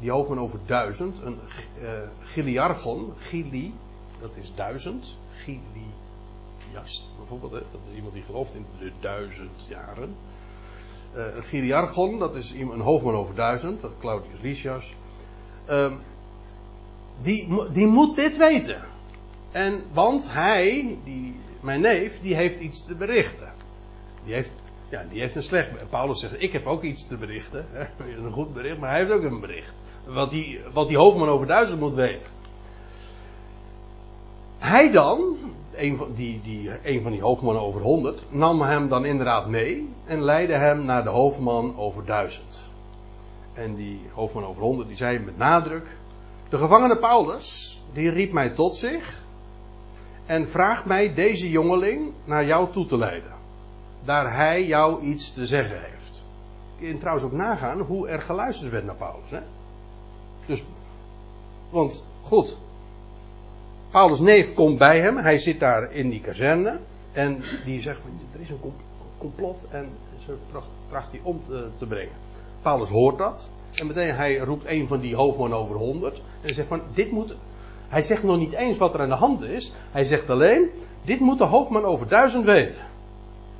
die hoofdman over duizend, een uh, giliargon, gili, dat is duizend, gilias bijvoorbeeld, dat is iemand die gelooft in de duizend jaren. Giliargon, dat is een hoofdman over duizend, dat Claudius Lysias. Ehm, die, die moet dit weten. En, want hij, die, mijn neef, die heeft iets te berichten. Die heeft, ja, die heeft een slecht. Paulus zegt: Ik heb ook iets te berichten. Een goed bericht, maar hij heeft ook een bericht. Wat die, wat die hoofdman over duizend moet weten. Hij dan, een van die, die, van die hoofdmannen over honderd, nam hem dan inderdaad mee en leidde hem naar de hoofdman over duizend. En die hoofdman over honderd, die zei met nadruk: De gevangene Paulus, die riep mij tot zich en vraagt mij deze jongeling naar jou toe te leiden. Daar hij jou iets te zeggen heeft. Kunt trouwens ook nagaan hoe er geluisterd werd naar Paulus. Hè? Dus, want goed, Paulus' neef komt bij hem, hij zit daar in die kazerne. En die zegt van, er is een com- complot en ze tracht, die om te, te brengen. Paulus hoort dat. En meteen hij roept een van die hoofdmannen over honderd. En zegt van, dit moet... Hij zegt nog niet eens wat er aan de hand is. Hij zegt alleen, dit moet de hoofdman over duizend weten.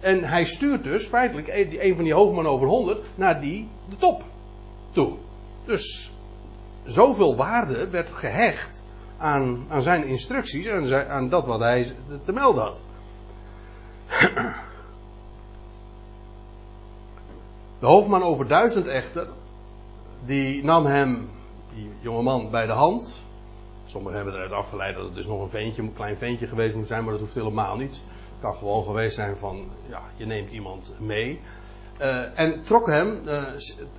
En hij stuurt dus feitelijk een van die hoofdmannen over honderd naar die, de top, toe. Dus zoveel waarde werd gehecht aan, aan zijn instructies en aan dat wat hij te, te melden had. De hoofdman over duizend echter, die nam hem, die jongeman, bij de hand. Sommigen hebben eruit afgeleid dat het dus nog een ventje, een klein ventje geweest moet zijn, maar dat hoeft helemaal niet. Het kan gewoon geweest zijn van, ja, je neemt iemand mee. Eh, en trok hem, eh,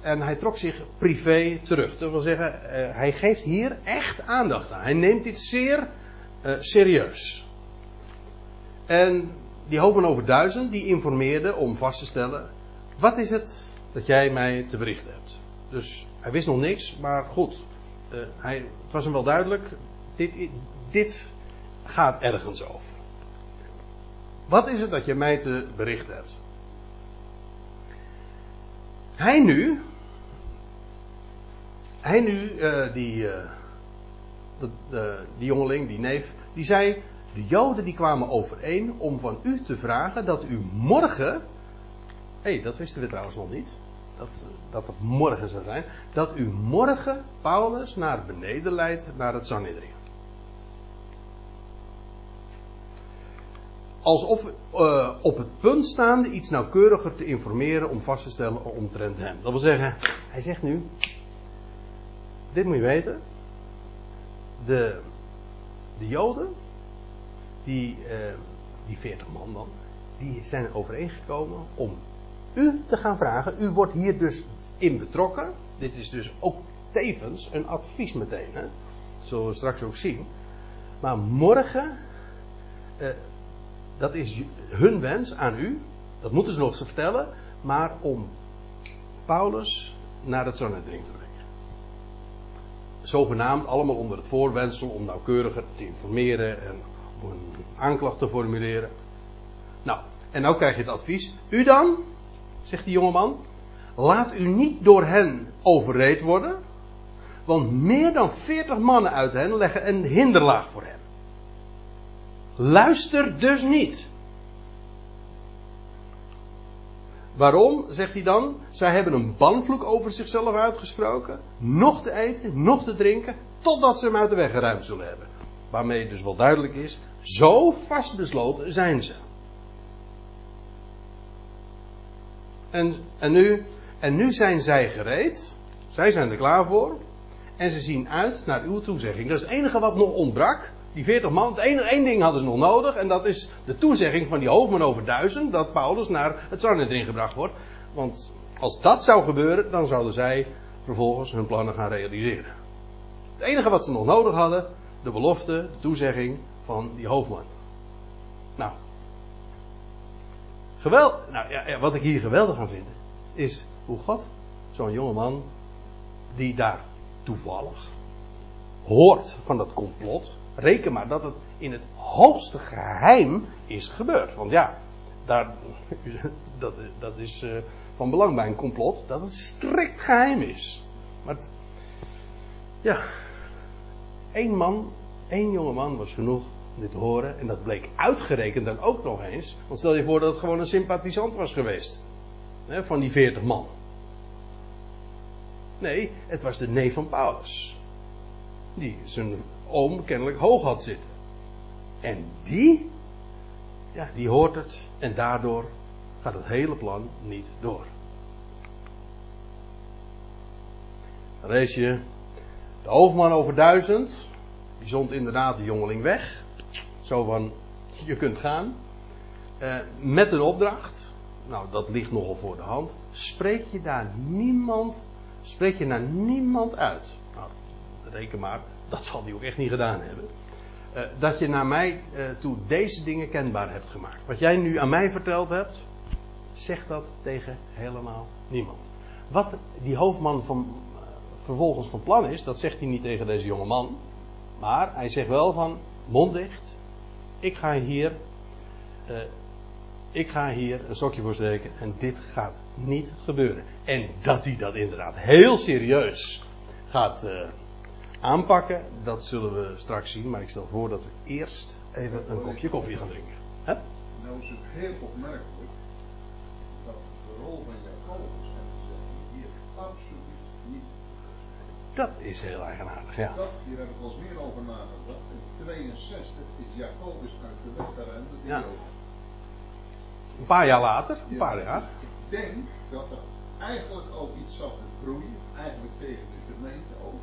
en hij trok zich privé terug. Dat wil zeggen, eh, hij geeft hier echt aandacht aan. Hij neemt dit zeer serieus. En die hoofdman over duizend, die informeerde om vast te stellen, wat is het dat jij mij te berichten hebt? Dus hij wist nog niks, maar goed. hij, het was hem wel duidelijk, dit, dit gaat ergens over. Wat is het dat je mij te berichten hebt? Hij nu, hij nu, eh, die, eh, de- die jongeling, die neef, die zei, de Joden die kwamen overeen om van u te vragen dat u morgen, hé, hey, dat wisten we trouwens nog niet, dat, dat het morgen zou zijn, dat u morgen Paulus naar beneden leidt, naar het Sanhedrin. Alsof uh, op het punt staande iets nauwkeuriger te informeren om vast te stellen omtrent hem. Dat wil zeggen, hij zegt nu, dit moet je weten, de, de Joden, die, uh, die 40 man dan, die zijn overeengekomen om u te gaan vragen. U wordt hier dus in betrokken. Dit is dus ook tevens een advies meteen. Hè? Dat zullen we straks ook zien. Maar morgen, eh, dat is hun wens aan u. Dat moeten ze nog ze vertellen. Maar om Paulus naar het Sanhedrin te brengen. Zogenaamd allemaal onder het voorwendsel om nauwkeuriger te informeren en om een aanklacht te formuleren. Nou, en nou krijg je het advies. U dan, zegt die jongeman, laat u niet door hen overreed worden, want meer dan veertig mannen uit hen leggen een hinderlaag voor hem. Luister dus niet. Waarom, zegt hij dan? Zij hebben een banvloek over zichzelf uitgesproken. Nog te eten, nog te drinken, totdat ze hem uit de weg geruimd zullen hebben. Waarmee dus wel duidelijk is, zo vastbesloten zijn ze. En, en, nu, en nu zijn zij gereed. Zij zijn er klaar voor. En ze zien uit naar uw toezegging. Dat is het enige wat nog ontbrak. Die 40 man, het één ding hadden ze nog nodig. En dat is de toezegging van die hoofdman over duizend. Dat Paulus naar het Sanhedrin gebracht wordt. Want als dat zou gebeuren, dan zouden zij vervolgens hun plannen gaan realiseren. Het enige wat ze nog nodig hadden, de belofte, de toezegging van die hoofdman. Nou, Geweld, nou ja, wat ik hier geweldig aan vind, is hoe God, zo'n jongeman, die daar toevallig hoort van dat complot, reken maar dat het in het hoogste geheim is gebeurd. Want ja, daar, dat, dat is uh, van belang bij een complot, dat het strikt geheim is. Maar ja, één man, één jongeman was genoeg dit horen. En dat bleek uitgerekend dan ook nog eens. Want stel je voor dat het gewoon een sympathisant was geweest. Hè, van die veertig man. Nee, het was de neef van Paulus. Die zijn oom kennelijk hoog had zitten. En die, ja, die hoort het. En daardoor gaat het hele plan niet door. Dan lees je de hoofdman over duizend. Die zond inderdaad de jongeling weg. Zo van, je kunt gaan. Uh, met een opdracht. Nou, dat ligt nogal voor de hand. Spreek je daar niemand, spreek je naar niemand uit. Nou, reken maar, dat zal hij ook echt niet gedaan hebben. Uh, dat je naar mij uh, toe deze dingen kenbaar hebt gemaakt. Wat jij nu aan mij verteld hebt, zeg dat tegen helemaal niemand. Wat die hoofdman van, vervolgens van plan is, dat zegt hij niet tegen deze jonge man. Maar hij zegt wel van, mond dicht, ik ga hier, ik ga hier een stokje voor steken en dit gaat niet gebeuren. En dat hij dat inderdaad heel serieus gaat aanpakken, dat zullen we straks zien. Maar ik stel voor dat we eerst even een kopje koffie gaan drinken. Hè? Nou is het heel opmerkelijk dat de rol van Jacobus en hier absoluut niet. Dat is heel eigenaardig, ja. Dat, hier heb ik eens meer over nagedacht. 62 is Jacobus uit de weg gerend. Ja. Een paar jaar later, een paar jaar. Ik denk dat er eigenlijk ook iets zat te broeien, eigenlijk tegen de gemeente ook.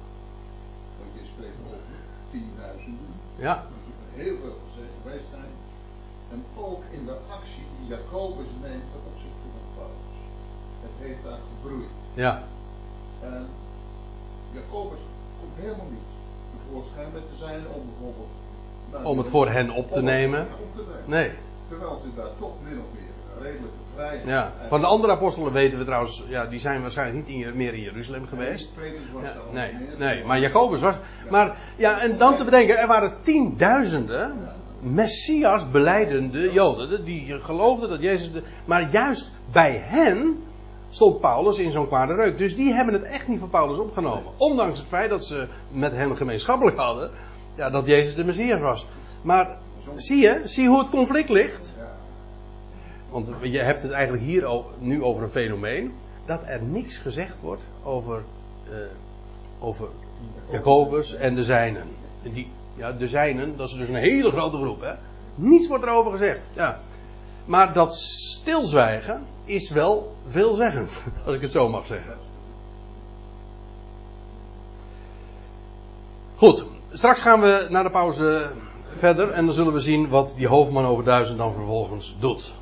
Want je spreekt over tienduizenden. Ja. Heel veel gezegd geweest zijn. En ook in de actie die Jacobus neemt ten opzichte van Paulus. Het heeft daar gebroeid. Ja. En Jacobus komt helemaal niet tevoorschijn met te zijn om bijvoorbeeld. Nou, om het voor hen op te nemen. Op te nemen. Nee. Terwijl ze daar toch min of meer redelijke vrijheid Ja. Van de andere apostelen weten we trouwens, ja, die zijn waarschijnlijk niet in, meer in Jeruzalem geweest. Was Ja, nee, nee, maar Jacobus was. Maar ja, en dan te bedenken, er waren tienduizenden Messias beleidende Joden die geloofden dat Jezus. De, maar juist bij hen stond Paulus in zo'n kwade reuk. Dus die hebben het echt niet van Paulus opgenomen. Ondanks het feit dat ze met hem gemeenschappelijk hadden. Ja, dat Jezus de Messias was. Maar zie je, zie hoe het conflict ligt. Want je hebt het eigenlijk hier al- nu over een fenomeen. dat er niks gezegd wordt over, eh, over Jacobus en de zijnen. En die, ja, de zijnen, dat is dus een hele grote groep. Hè? Niets wordt erover gezegd. Ja. Maar dat stilzwijgen is wel veelzeggend, als ik het zo mag zeggen. Goed, straks gaan we na de pauze verder en dan zullen we zien wat die hoofdman over duizend dan vervolgens doet.